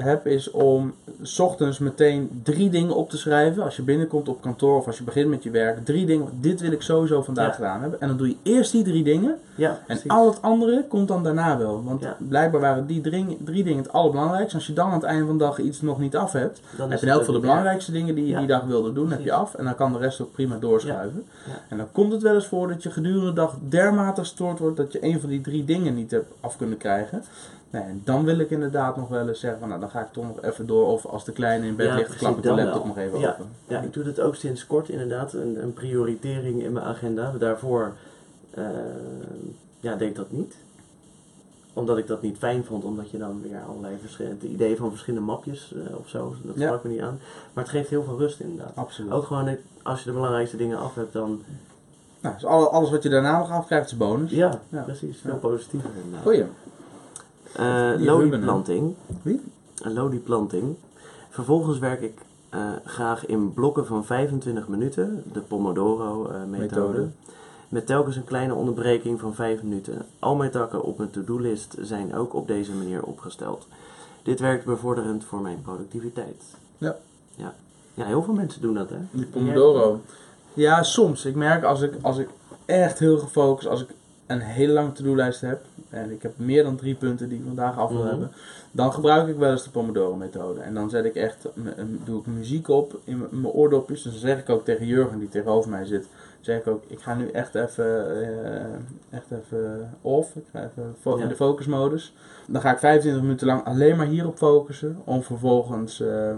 heb is om s ochtends meteen drie dingen op te schrijven. Als je binnenkomt op kantoor of als je begint met je werk. Drie dingen. Dit wil ik sowieso vandaag Ja. gedaan hebben. En dan doe je eerst die drie dingen. Ja, En al het andere komt dan daarna wel. Want Ja. blijkbaar waren die drie, drie dingen het allerbelangrijkste. Als je dan aan het einde van de dag iets nog niet af hebt. Dan heb je in elk geval de belangrijkste dingen die je die dag wilde doen, heb je af. En dan kan de rest ook prima doorschuiven. En dan komt het wel eens voor dat je gedurende de dag dermate gestoord wordt dat je een van die drie dingen niet hebt af kunnen krijgen. Nee, en dan wil ik inderdaad nog wel eens zeggen van nou dan ga ik toch nog even door. Of als de kleine in bed Ja, ligt, klap ik de laptop wel. nog even Ja. open. Ja, ik doe dit ook sinds kort inderdaad. Een, een prioritering in mijn agenda. Daarvoor ja, deed dat niet. Omdat ik dat niet fijn vond, omdat je dan weer allerlei verschillende het idee van verschillende mapjes eh, of zo, dat Ja. sprak me niet aan. Maar het geeft heel veel rust inderdaad. Absoluut. Ook gewoon, eh, als je de belangrijkste dingen af hebt, dan Nou, dus alle- alles wat je daarna nog afkrijgt is bonus. ja, Ja. precies, veel Ja. positiever inderdaad. Goeie. Eh Die lodieplanting. Wie? Een lodieplanting. Vervolgens werk ik eh, graag in blokken van 25 minuten, de Pomodoro-methode. Methode. Met telkens een kleine onderbreking van 5 minuten. Al mijn takken op mijn to-do-list zijn ook op deze manier opgesteld. Dit werkt bevorderend voor mijn productiviteit. Ja. Ja, ja heel veel mensen doen dat, hè? Die Pomodoro. Ja, soms. Ik merk als ik, als ik echt heel gefocust, als ik een hele lange to-do-lijst heb en ik heb meer dan drie punten die ik vandaag af wil Mhm. hebben, dan gebruik ik wel eens de Pomodoro-methode. En dan zet ik echt, doe ik muziek op in mijn oordopjes. Dus dan zeg ik ook tegen Jurgen, die tegenover mij zit, zeg ik ook, ik ga nu echt even, eh, echt even off. Ik ga even fo- Ja. in de focusmodus. Dan ga ik 25 minuten lang alleen maar hierop focussen. Om vervolgens eh,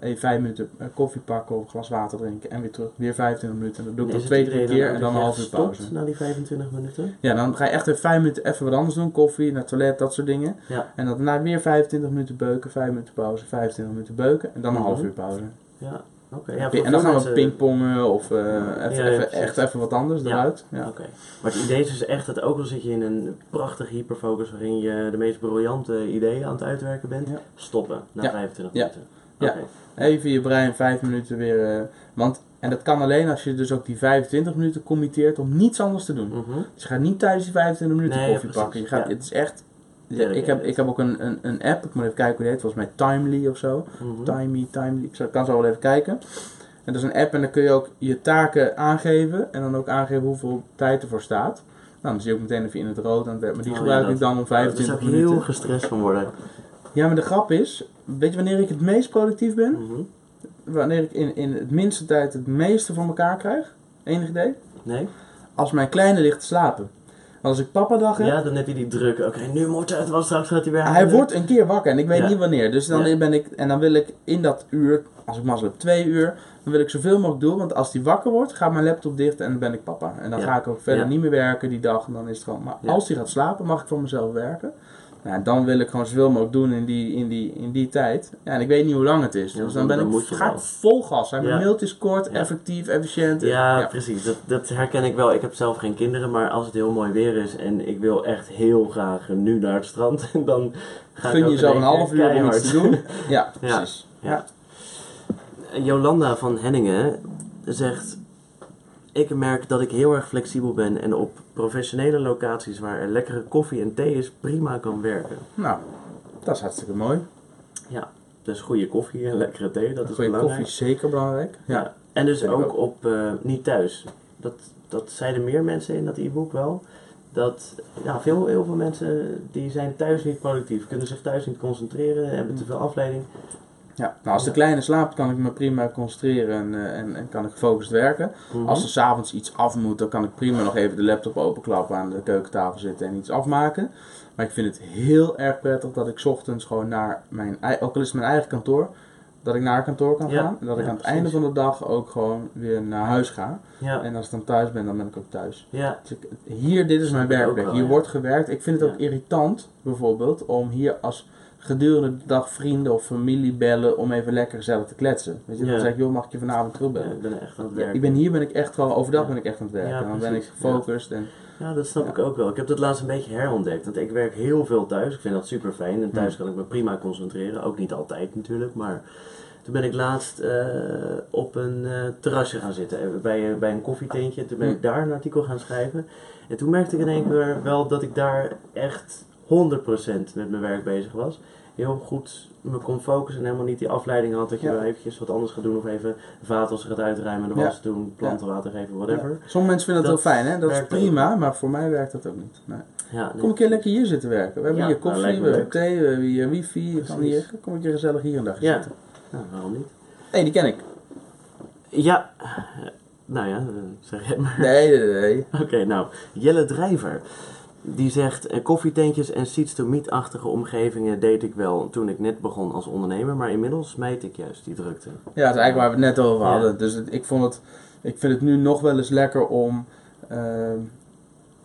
even 5 minuten koffie pakken of een glas water drinken. En weer terug. Weer 25 minuten. En dat doe ik nog het twee, drie keer en dat dan een half uur pauze. na die 25 minuten? Ja, dan ga je echt even 5 minuten even wat anders doen. Koffie, naar het toilet, dat soort dingen. Ja. En dan daarna weer 25 minuten beuken, 5 minuten pauze, 25 minuten beuken. En dan een Mhm. half uur pauze. Ja, Ja, en dan gaan we mensen- pingpongen of eh, even, ja, even, precies. echt even wat anders Ja. eruit. Ja. Oké. Maar het idee is dus echt dat ook al zit je in een prachtige hyperfocus waarin je de meest briljante ideeën aan het uitwerken bent, Ja. stoppen na Ja. 25 Ja. minuten. Ja. Even je brein 5 minuten weer. eh, want, en dat kan alleen als je dus ook die 25 minuten committeert om niets anders te doen. Mhm. Dus je gaat niet tijdens die 25 minuten Nee, koffie pakken. Je gaat, Ja. Het is echt. Ja, ik, heb, ik heb ook een, een, een app, ik moet even kijken hoe die heet, volgens mij Timely of zo. Mhm. Timey, Timely, ik zal- kan zo wel even kijken. En dat is een app en dan kun je ook je taken aangeven en dan ook aangeven hoeveel tijd ervoor staat. Nou, dan zie je ook meteen even in het rood aan het werk. Maar die Oh, gebruik ja, ik dan om Daar zou 25 ik heel minuten. gestrest van worden. Ja, maar de grap is, weet je wanneer ik het meest productief ben? Mhm. Wanneer ik in, in het minste tijd het meeste voor elkaar krijg? Enig idee? Nee? Als mijn kleine ligt te slapen. Als ik papa dag heb, Ja, dan heb je die druk. Oké, nu moet het, want straks gaat hij weer Hij wordt een keer wakker en ik weet Ja. niet wanneer. Dus dan Ja. ben ik, en dan wil ik in dat uur, als ik mazzel heb, twee uur, dan wil ik zoveel mogelijk doen. Want als die wakker wordt, gaat mijn laptop dicht en dan ben ik papa. En dan Ja. ga ik ook verder niet meer werken die dag. En dan is het gewoon, maar als die gaat slapen, mag ik voor mezelf werken. Nou, dan wil ik gewoon zoveel mogelijk doen in die, in die, in die tijd. Ja, en ik weet niet hoe lang het is. Dus dan- dan ben dan ik, moet je ga ik vol gas. zijn. Mijn Ja. mailtje is kort, Ja. effectief, efficiënt. Ja, Ja. precies. Dat, dat herken ik wel. Ik heb zelf geen kinderen, maar als het heel mooi weer is en ik wil echt heel graag nu naar het strand, dan ga ik Gun ook jezelf in een half uur om iets te doen. Ja, Ja. precies. Ja. Jolanda van Henningen zegt: Ik merk dat ik heel erg flexibel ben en op professionele locaties waar er lekkere koffie en thee is, prima kan werken. Nou, dat is hartstikke mooi. Ja, dus goede koffie en lekkere thee, dat is Goede belangrijk. koffie is zeker belangrijk. Ja. Ja. En dus ook. op eh, niet thuis. Dat, dat zeiden meer mensen in dat e-book wel. Dat ja, veel, heel veel mensen die zijn thuis niet productief, kunnen zich thuis niet concentreren, hebben te veel afleiding. Ja, nou, als de kleine slaapt, kan ik me prima concentreren en, eh, en, en kan ik gefocust werken. Mhm. Als er s'avonds iets af moet, dan kan ik prima nog even de laptop openklappen, aan de keukentafel zitten en iets afmaken. Maar ik vind het heel erg prettig dat ik ochtends gewoon naar mijn, ook al is het mijn eigen kantoor, dat ik naar kantoor kan Ja, gaan. En dat ik aan het precies. einde van de dag ook gewoon weer naar huis ga. ja, En als ik dan thuis ben, dan ben ik ook thuis. ja, Dus ik- hier, dit is mijn werkplek. Hier wordt gewerkt. Ik vind het ook irritant, bijvoorbeeld, om hier als gedurende de dag vrienden of familie bellen om even lekker gezellig te kletsen. Weet je, Ja. dan zeg ik, joh, mag ik je vanavond ja, terugbellen? ik ben echt aan het Ja, werken. ik ben hier ben ik echt gewoon, overdag ben ik echt aan het werken. En dan ben ik gefocust. En, Ja, dat snap ik ook wel. Ik heb dat laatst een beetje herontdekt. Want ik werk heel veel thuis. Ik vind dat super fijn. En thuis Hmm. kan ik me prima concentreren. Ook niet altijd natuurlijk. Maar Toen ben ik laatst eh, op een eh, terrasje gaan zitten, eh, bij, bij een koffietentje. Toen ben ik Hm. daar een artikel gaan schrijven. En toen merkte ik in één keer wel dat ik daar echt 100% met mijn werk bezig was. Heel goed me kon focussen en helemaal niet die afleiding had dat je wel eventjes wat anders gaat doen. Of even vaatels gaat uitruimen, de was doen, planten water geven, whatever. Sommige mensen vinden dat, Dat heel fijn, hè? Dat is ook. prima, maar voor mij werkt dat ook niet. Nee. Ja, nee. Kom een keer lekker hier zitten werken. We hebben hier nou, koffie, we hebben thee, we hebben hier wifi. Je kan hier, kom een keer gezellig hier een dag zitten. Nou, waarom niet? Hé, die ken ik. Ja, nou ja, eh, zeg jij maar. Nee, nee, nee. Oké, nou, Jelle Drijver. Die zegt, eh, koffietentjes en seats to meet-achtige omgevingen deed ik wel toen ik net begon als ondernemer, maar inmiddels smijt ik juist die drukte. Ja, dat is eigenlijk waar we het net over Ja. hadden. Dus het- ik, vond het, ik vind het nu nog wel eens lekker om ehm,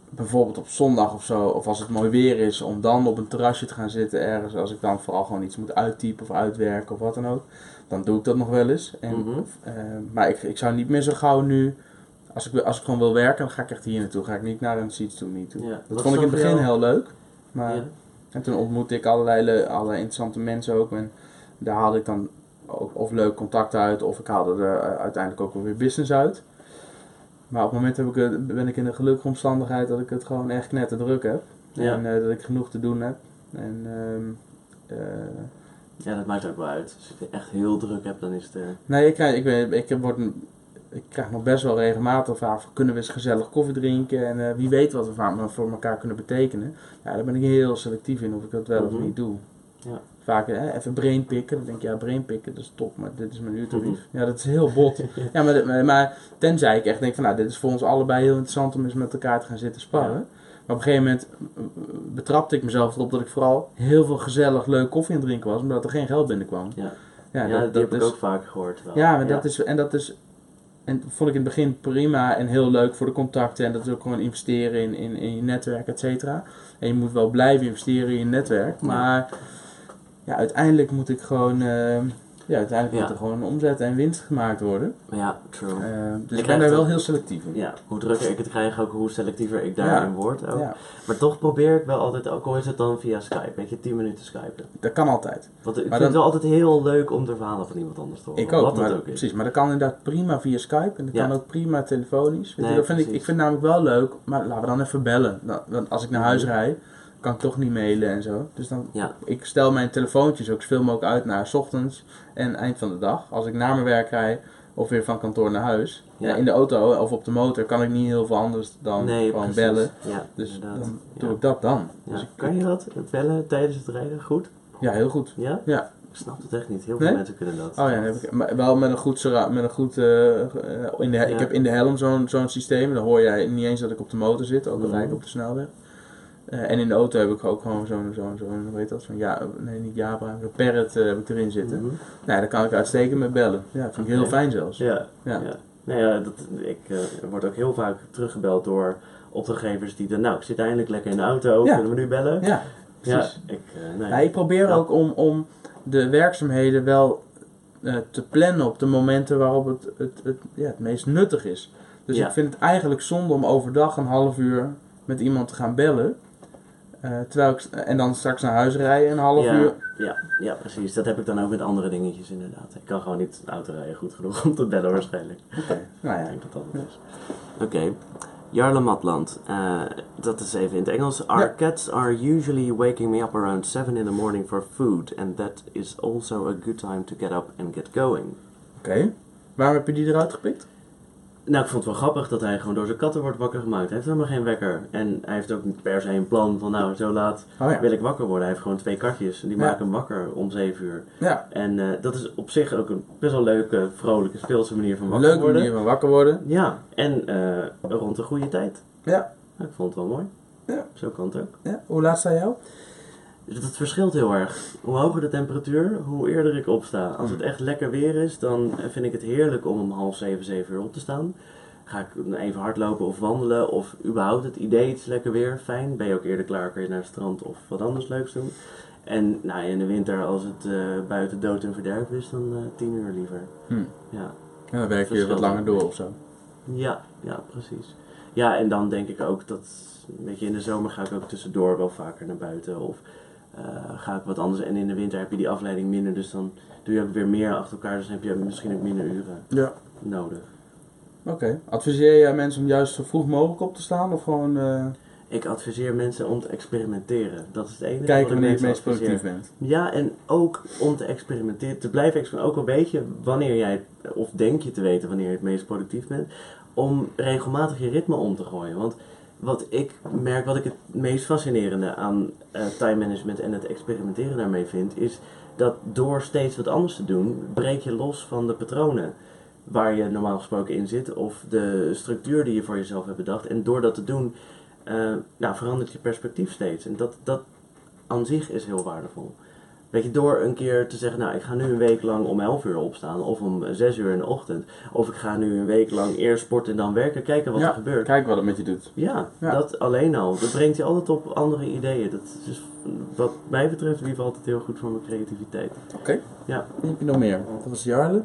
bijvoorbeeld op zondag of zo, of als het mooi weer is, om dan op een terrasje te gaan zitten ergens. Als ik dan vooral gewoon iets moet uittypen of uitwerken of wat dan ook. Dan doe ik dat nog wel eens. En, Mhm. eh, maar ik, ik zou niet meer zo gauw nu, als ik, als ik gewoon wil werken, dan ga ik echt hier naartoe. Ga ik niet naar een seats to meet toe. Ja. Dat vond ik in het begin heel leuk. Maar Ja. en toen ontmoette ik allerlei, le- allerlei interessante mensen ook. En daar haalde ik dan ook, of leuk contact uit, of ik haalde er eh, uiteindelijk ook wel weer business uit. Maar op het moment heb ik, het- ben ik in de gelukkige omstandigheid dat ik het gewoon echt knetter druk heb. Ja. En eh, dat ik genoeg te doen heb. En, ehm, eh, Ja, dat maakt ook wel uit. Als je het echt heel druk hebt, dan is het... eh, nee, ik, krijg, ik, ben, ik, word, ik krijg nog best wel regelmatig vragen van kunnen we eens gezellig koffie drinken en eh, wie weet wat we voor elkaar kunnen betekenen. Ja, daar ben ik heel selectief in of ik dat wel of Mhm. niet doe. Ja. Vaak hè, even brainpikken, dan denk ik ja brainpikken dat is top, maar dit is mijn uurtarief. Mhm. Ja, dat is heel bot. ja, maar, maar, maar tenzij ik echt denk van nou dit is voor ons allebei heel interessant om eens met elkaar te gaan zitten sparren. Ja. Maar op een gegeven moment eh, betrapte ik mezelf erop dat ik vooral heel veel gezellig leuk koffie aan het drinken was, omdat er geen geld binnenkwam. Ja, Ja, ja, dat, heb ik ook vaak gehoord. Wel. ja, maar dat is, en dat is, en dat vond ik in het begin prima en heel leuk voor de contacten. En dat is ook gewoon investeren in, in, in je netwerk, et cetera. En je moet wel blijven investeren in je netwerk. Maar ja, uiteindelijk moet ik gewoon, eh, ja, uiteindelijk moet er gewoon omzet en winst gemaakt worden. Ja, true. Eh, dus Ik ben daar wel heel selectief in. Ja, hoe drukker ik het krijg, ook hoe selectiever ik daarin word. Ook. Ja, Maar toch probeer ik wel altijd, ook al is het dan via Skype, weet je, 10 minuten Skypen. dat kan altijd. Want ik Maar vind dan- het wel altijd heel leuk om de verhalen van iemand anders te horen. Ik ook, Wat maar, dat ook is. precies. Maar dat kan inderdaad prima via Skype en dat kan ook prima telefonisch. Nee, dat vind ik, ik vind het namelijk wel leuk, maar laten we dan even bellen. Want als ik naar huis rijd, kan ik toch niet mailen en zo. Dus dan, Ja, ik stel mijn telefoontjes ook zoveel mogelijk uit naar 's ochtends en eind van de dag. Als ik naar mijn werk rijd of weer van kantoor naar huis. Ja. Ja, in de auto of op de motor kan ik niet heel veel anders dan nee, gewoon precies. bellen. Ja, Dus inderdaad. dan Ja. doe ik dat dan. Dus ik- Kan je dat, het bellen tijdens het rijden, goed? ja, heel goed. Ja? Ja. Ik snap het echt niet. Heel veel Nee? mensen kunnen dat. Oh ja, heb ik, maar wel met een goed, met een goed eh, in de, ik heb in de helm zo'n zo'n systeem. Dan hoor jij niet eens dat ik op de motor zit, ook al rijd ik op de snelweg. Eh, en in de auto heb ik ook gewoon zo'n, zo'n, zo'n hoe heet dat, zo'n ja, nee niet Jabra, een Parrot eh, heb ik erin zitten. Mhm. Nou, daar kan ik uitstekend met bellen. Ja, vind ik heel fijn zelfs. Ja, Ja. ja. Nou ja, dat, ik eh, word ook heel vaak teruggebeld door opdrachtgevers die dan, nou, ik zit eindelijk lekker in de auto, Ja. kunnen we nu bellen? Ja, Ja, precies. ik, nee. Ja, ik probeer Ja. ook om, om de werkzaamheden wel te plannen op de momenten waarop het, het, het, ja, het meest nuttig is. Dus ik vind het eigenlijk zonde om overdag een half uur met iemand te gaan bellen. Eh, terwijl ik, en dan straks naar huis rijden een half ja, uur. Ja, ja, precies. Dat heb ik dan ook met andere dingetjes inderdaad. Ik kan gewoon niet auto rijden goed genoeg om te bellen waarschijnlijk. Nou Ik ja, denk dat dat het is. Oké. Jarle Matland, eh, dat is even in het Engels. Our Ja. cats are usually waking me up around 7 in the morning for food. And that is also a good time to get up and get going. oké. Waarom heb je die eruit gepikt? Nou, ik vond het wel grappig dat hij gewoon door zijn katten wordt wakker gemaakt. Hij heeft helemaal geen wekker. En hij heeft ook niet per se een plan van, nou, zo laat Oh ja. wil ik wakker worden. Hij heeft gewoon twee katjes en die Ja. maken hem wakker om 7 uur. Ja, En eh, dat is op zich ook een best wel leuke, vrolijke, speelse manier van wakker leuke worden. manier van wakker worden. Ja, en eh, rond de goede tijd. Ja. Nou, ik vond het wel mooi. Ja. Zo kan het ook. ja. Hoe laat sta jou? Dat verschilt heel erg. Hoe hoger de temperatuur, hoe eerder ik opsta. Als het echt lekker weer is, dan vind ik het heerlijk om om half zeven, zeven uur op te staan. Ga ik even hardlopen of wandelen, of überhaupt het idee, het is lekker weer, fijn. Ben je ook eerder klaar, kun je naar het strand of wat anders leuks doen. En nou, in de winter, als het eh, buiten dood en verderf is, dan eh, tien uur liever. Hm. Ja. Ja, dan werk je wat langer door of zo. Ja, ja, precies. Ja, en dan denk ik ook dat, weet je, in de zomer ga ik ook tussendoor wel vaker naar buiten. Of eh, ga ik wat anders. En in de winter heb je die afleiding minder, dus dan doe je ook weer meer achter elkaar. Dus dan heb je misschien ook minder uren Ja. nodig. Oké. Adviseer jij mensen om juist zo vroeg mogelijk op te staan? Of gewoon eh, Ik adviseer mensen om te experimenteren. Dat is het enige wat kijken wanneer je het meest productief bent? Ja, en ook om te experimenteren, te blijven experimenteren. Ook al weet je wanneer jij, of denk je te weten wanneer je het meest productief bent, om regelmatig je ritme om te gooien. Want wat ik merk, wat ik het meest fascinerende aan eh, time management en het experimenteren daarmee vind, is dat door steeds wat anders te doen, breek je los van de patronen waar je normaal gesproken in zit, of de structuur die je voor jezelf hebt bedacht. En door dat te doen, eh, nou, verandert je perspectief steeds. En dat, dat aan zich is heel waardevol. Weet je, door een keer te zeggen, nou ik ga nu een week lang om 11 uur opstaan of om 6 uur in de ochtend. Of ik ga nu een week lang eerst sporten en dan werken, kijken wat Ja, er gebeurt. Kijk wat het met je doet. Ja, Ja. dat alleen al. Dat brengt je altijd op andere ideeën. Dat is dus wat mij betreft in ieder geval altijd heel goed voor mijn creativiteit. Oké. Ja. Heb je nog meer? Dat was Jarle.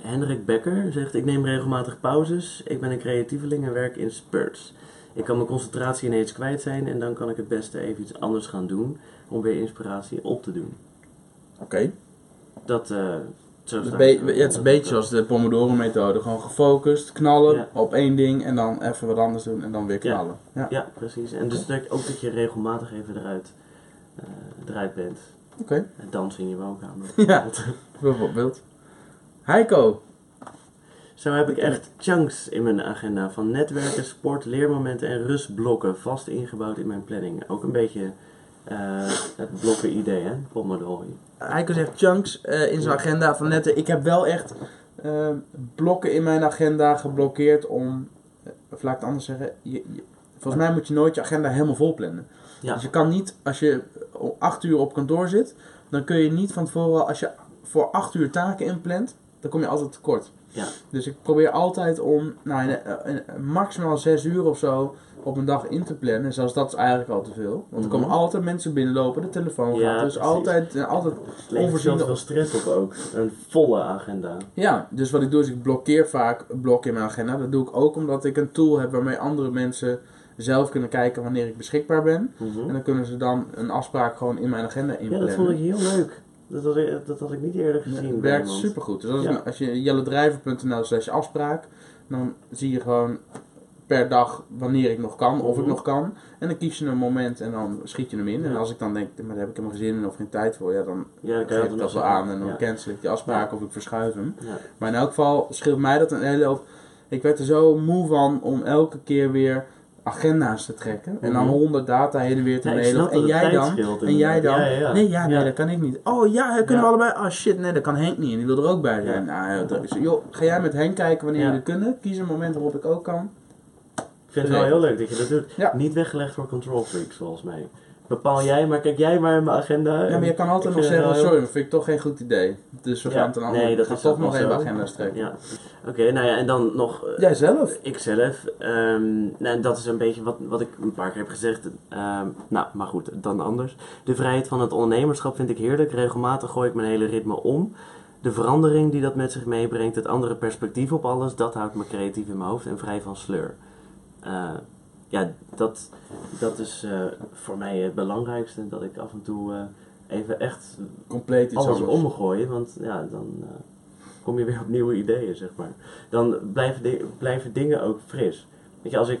Hendrik Becker zegt, ik neem regelmatig pauzes. Ik ben een creatieveling en werk in spurts. Ik kan mijn concentratie ineens kwijt zijn en dan kan ik het beste even iets anders gaan doen om weer inspiratie op te doen. Oké. Dat, eh zo Het, be- het. ja, het is een beetje zoals de Pomodoro-methode. Gewoon gefocust, knallen Ja. op één ding en dan even wat anders doen en dan weer knallen. Ja. Ja, precies. En dus dat, ook dat je regelmatig even eruit, eh, eruit bent. Oké. En dansen in je woonkamer. Ja. Bijvoorbeeld. Heiko. Zo heb ik echt chunks in mijn agenda van netwerken, sport, leermomenten en rustblokken vast ingebouwd in mijn planning. Ook een beetje eh, het blokken idee, hè? Pomodoro. Heiko zegt chunks eh, in zijn agenda van netten. Ik heb wel echt eh, blokken in mijn agenda geblokkeerd om, of laat ik het anders zeggen, je, je- volgens mij moet je nooit je agenda helemaal vol plannen. Ja. Dus je kan niet, als je om acht uur op kantoor zit, dan kun je niet van tevoren, als je voor acht uur taken inplant, dan kom je altijd tekort. Ja. Dus ik probeer altijd om nou, in, eh, in- maximaal zes uur of zo op een dag in te plannen. En zelfs dat is eigenlijk al te veel. Want er komen Mhm. altijd mensen binnenlopen, de telefoon Ja, gaat. Dus precies. altijd, eh, altijd Onvoorziene- veel stress op ook. Een volle agenda. Ja, dus wat ik doe is ik blokkeer vaak een blok in mijn agenda. Dat doe ik ook omdat ik een tool heb waarmee andere mensen zelf kunnen kijken wanneer ik beschikbaar ben. Mhm. En dan kunnen ze dan een afspraak gewoon in mijn agenda Ja, inplannen. dat vond ik heel leuk. Dat had ik, dat had ik niet eerder Ja, gezien. het werkt supergoed. Dus als, Ja. als je jellendrijver.nl slash afspraak, dan zie je gewoon per dag wanneer ik nog kan, of ik Mhm. nog kan. En dan kies je een moment en dan schiet je hem in. En als ik dan denk, maar daar heb ik helemaal geen zin in of geen tijd voor, ja, dan Ja, geef ik dat wel aan en dan ja. cancel ik die afspraak of ik verschuif hem. Maar in elk geval scheelt mij dat een hele hoop. Ik werd er zo moe van om elke keer weer agenda's te trekken. En dan Mhm. honderd data heen en weer te Ja, mailen. En jij dan? En jij dan? Ja, ja. Nee, ja, nee, dat kan ik niet. Oh ja, kunnen we allebei? Oh shit, nee, dat kan Henk niet. En die wil er ook bij zijn. Nou, dat is- joh, ga jij met Henk kijken wanneer jullie kunnen? Kies een moment waarop ik ook kan. Ik vind het wel heel leuk dat je dat doet. Ja. Niet weggelegd voor control freaks volgens mij. Bepaal jij, maar kijk jij maar in mijn agenda. Ja, maar je kan altijd nog zeggen, sorry, maar vind ik toch geen goed idee. Dus we Ja, gaan het een ander. nee, dat is toch nog even zo. agenda's trekken. Ja. Oké, nou ja, en dan nog... eh, Jijzelf. Ikzelf. ehm nou, en dat is een beetje wat, wat ik een paar keer heb gezegd. Ehm, nou, maar goed, dan anders. De vrijheid van het ondernemerschap vind ik heerlijk. Regelmatig gooi ik mijn hele ritme om. De verandering die dat met zich meebrengt, het andere perspectief op alles, dat houdt me creatief in mijn hoofd en vrij van sleur. Eh, ja, dat, dat is eh, voor mij het belangrijkste. Dat ik af en toe eh, even echt Compleet iets alles omgooien, want ja, dan eh, kom je weer op nieuwe ideeën, zeg maar. Dan blijven, di- blijven dingen ook fris. Weet je, als ik,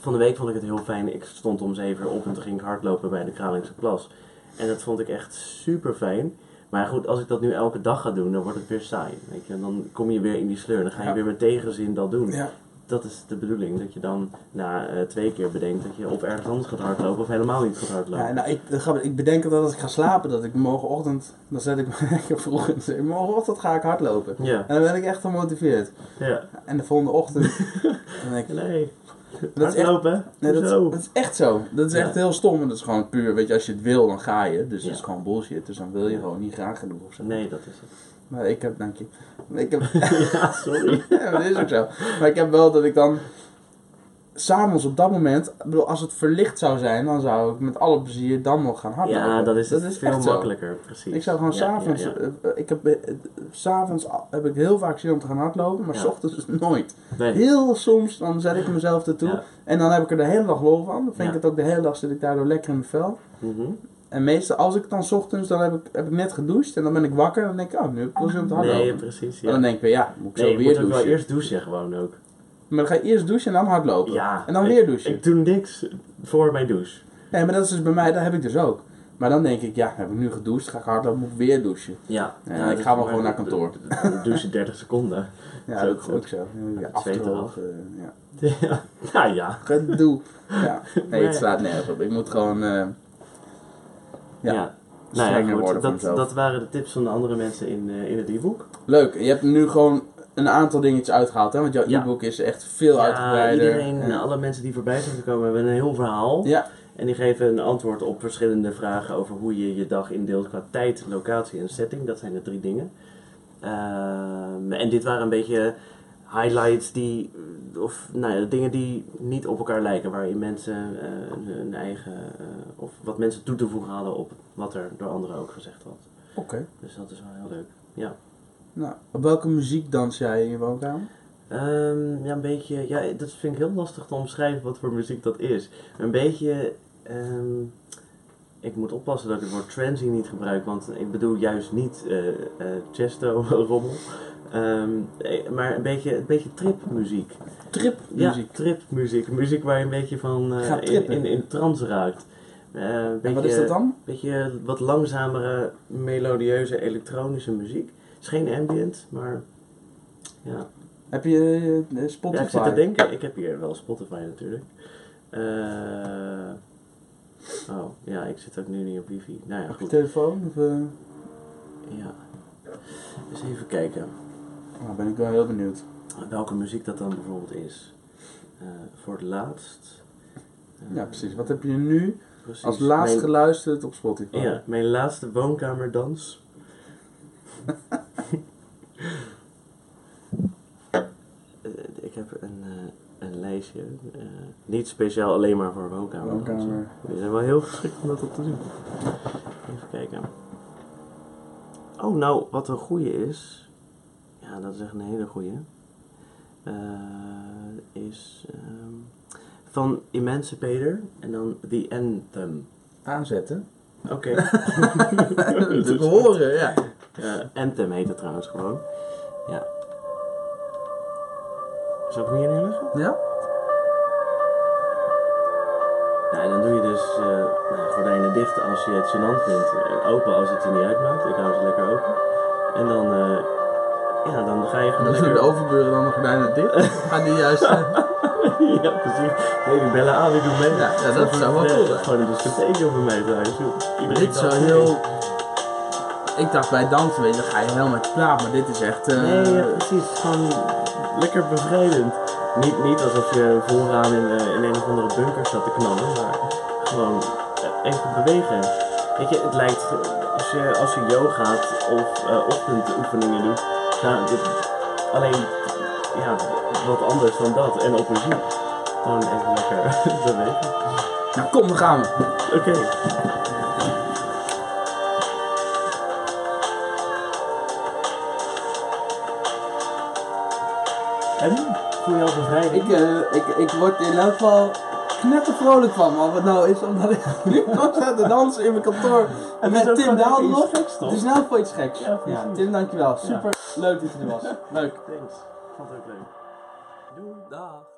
van de week vond ik het heel fijn, ik stond om zeven uur op en toen ging ik hardlopen bij de Kralingse Plas. En dat vond ik echt super fijn. Maar goed, als ik dat nu elke dag ga doen, dan wordt het weer saai. Weet je? Dan kom je weer in die sleur, dan ga je Ja. weer met tegenzin dat doen. Ja. Dat is de bedoeling, dat je dan na eh, twee keer bedenkt dat je of ergens anders gaat hardlopen of helemaal niet gaat hardlopen. Ja, nou, ik, ik bedenk dat als ik ga slapen, dat ik morgenochtend, dan zet ik me lekker vroeg in. Morgenochtend ga ik hardlopen. Ja, En dan ben ik echt gemotiveerd. ja. En de volgende ochtend, dan denk ik, Nee. dat is echt, nee, dat, is, Hoezo? dat is echt zo. Dat is Ja. echt heel stom. En dat is gewoon puur, weet je, als je het wil, dan ga je. Dus Ja. dat is gewoon bullshit. Dus dan wil je gewoon niet graag genoeg of zo. Nee, dat is het. Maar ik heb, dank je. Ik heb, ja, sorry. ja, dat is ook zo. Maar ik heb wel dat ik dan s'avonds op dat moment, bedoel, als het verlicht zou zijn, dan zou ik met alle plezier dan nog gaan hardlopen. Ja, dat is, het veel echt zo. makkelijker, precies. Ik zou gewoon Ja, s'avonds, ja, ja. eh, ik heb, eh, s'avonds heb ik heel vaak zin om te gaan hardlopen, maar s ochtends nooit. Nee. Heel soms, dan zet ik mezelf ertoe en dan heb ik er de hele dag lol van. Dan vind ik het ook de hele dag zit ik daardoor lekker in mijn vel. Mhm. En meestal, als ik dan ochtends, dan heb ik, heb ik net gedoucht en dan ben ik wakker. En dan denk ik, oh, nu heb ik wel zin om te hardlopen. Nee, precies. En Ja. dan denk ik weer, ja, moet ik zo Nee, je weer moet douchen. wel eerst douchen gewoon ook. Maar dan ga je eerst douchen en dan hardlopen. Ja. En dan weer douchen. Ik doe niks voor mijn douche. Nee, maar dat is dus bij mij, dat heb ik dus ook. Maar dan denk ik, ja, heb ik nu gedoucht, ga ik hardlopen, moet ik weer douchen. Ja. Ja, ik dus ga wel gewoon naar kantoor. Douchen 30 seconden. Ja, Dat is ook zo. Ja, het zweet afdrogen, ja. Ja. Nou ja. Gedoe. Ja. Nee, Nee. het slaat nergens op. Ik moet gewoon, eh, ja. Nou ja, goed, dat, dat waren de tips van de andere mensen in, eh, in het e-book. Leuk. Je hebt nu gewoon een aantal dingetjes uitgehaald, hè? Want jouw Ja. e-book is echt veel Ja, uitgebreider. iedereen, En- alle mensen die voorbij zijn gekomen hebben een heel verhaal. Ja, En die geven een antwoord op verschillende vragen over hoe je je dag indeelt qua tijd, locatie en setting. Dat zijn de drie dingen. Ehm, en dit waren een beetje highlights die, of nou ja, dingen die niet op elkaar lijken. Waarin mensen eh, hun, eigen, eh, of wat mensen toe te voegen hadden op wat er door anderen ook gezegd was. oké. Dus dat is wel heel leuk. Ja. Nou, op welke muziek dans jij in je woonkamer? Ehm, ja, een beetje. Ja, dat vind ik heel lastig te omschrijven wat voor muziek dat is. Een beetje. ehm, ik moet oppassen dat ik het woord transy niet gebruik, want ik bedoel juist niet eh eh Chesto-rommel. Ehm, eh, maar een beetje, een beetje tripmuziek. Tripmuziek. Ja, tripmuziek. Muziek waar je een beetje van eh, in, in, in trance raakt. Eh, een en beetje, wat is dat dan? beetje wat langzamere, melodieuze elektronische muziek. Het is geen ambient, maar ja. Heb je eh, Spotify? Ja, ik zit te denken. Ik heb hier wel Spotify natuurlijk. Eh, oh, ja, ik zit ook nu niet op wifi. Nou ja, Op je goed. telefoon? Of, eh, Ja. Eens even kijken Nou, ben ik wel heel benieuwd. welke muziek dat dan bijvoorbeeld is. Eh, voor het laatst. Eh, Ja, precies. Wat heb je nu precies. als laatst Mijn- geluisterd op Spotify? Ja, mijn laatste woonkamerdans. Eh, ik heb een, een lijstje. niet speciaal alleen maar voor woonkamerdansen. Woonkamer. Die zijn wel heel geschikt om dat op te doen. Even kijken. Oh, nou, wat een goeie is. Ja, dat is echt een hele goeie. Eh, is ehm, van Emancipator en dan The Anthem. Aanzetten? Oké. Te horen, ja. Eh, Anthem heet het trouwens gewoon. Ja. Zal ik hem hier neerleggen? Ja? Ja, en dan doe je dus nou, gordijnen dicht als je het gênant vindt. En open als het je niet uitmaakt. Ik hou ze lekker open. En dan, ja, dan ga je gewoon Dan doen lekker... de overburen dan de gordijnen dicht. Gaan die juist... eh, ja, precies. Nee, die bellen aan, ik doe mee. Ja, ja, dat zou wel cool zijn. Gewoon een discotheekje op mij thuis. Dit zou mee. heel... Ik dacht bij dansen, weet je, dan ga je helemaal plaat, maar dit is echt... eh, Nee, ja, precies. Het is gewoon lekker bevrijdend. Niet, niet alsof je vooraan in, eh, in een of andere bunker staat te knallen, maar gewoon even bewegen. Weet je, het lijkt, als je, als je of eh ochtendoefeningen doet, nou, dit, alleen ja, wat anders dan dat en op muziek. Gewoon even lekker bewegen. Nou kom, dan gaan we. Oké. En? Voel je al bevrijding? Ik, eh, ik, ik word in elk geval knetter vrolijk van, maar wat nou is omdat ik nu nog sta te dansen in mijn kantoor En met Tim geks, toch? Het is nou voor iets geks. Ja. Ja, Tim, dankjewel. Super leuk dat je er was. Leuk. Thanks. Vond het ook leuk. Doei. Dag.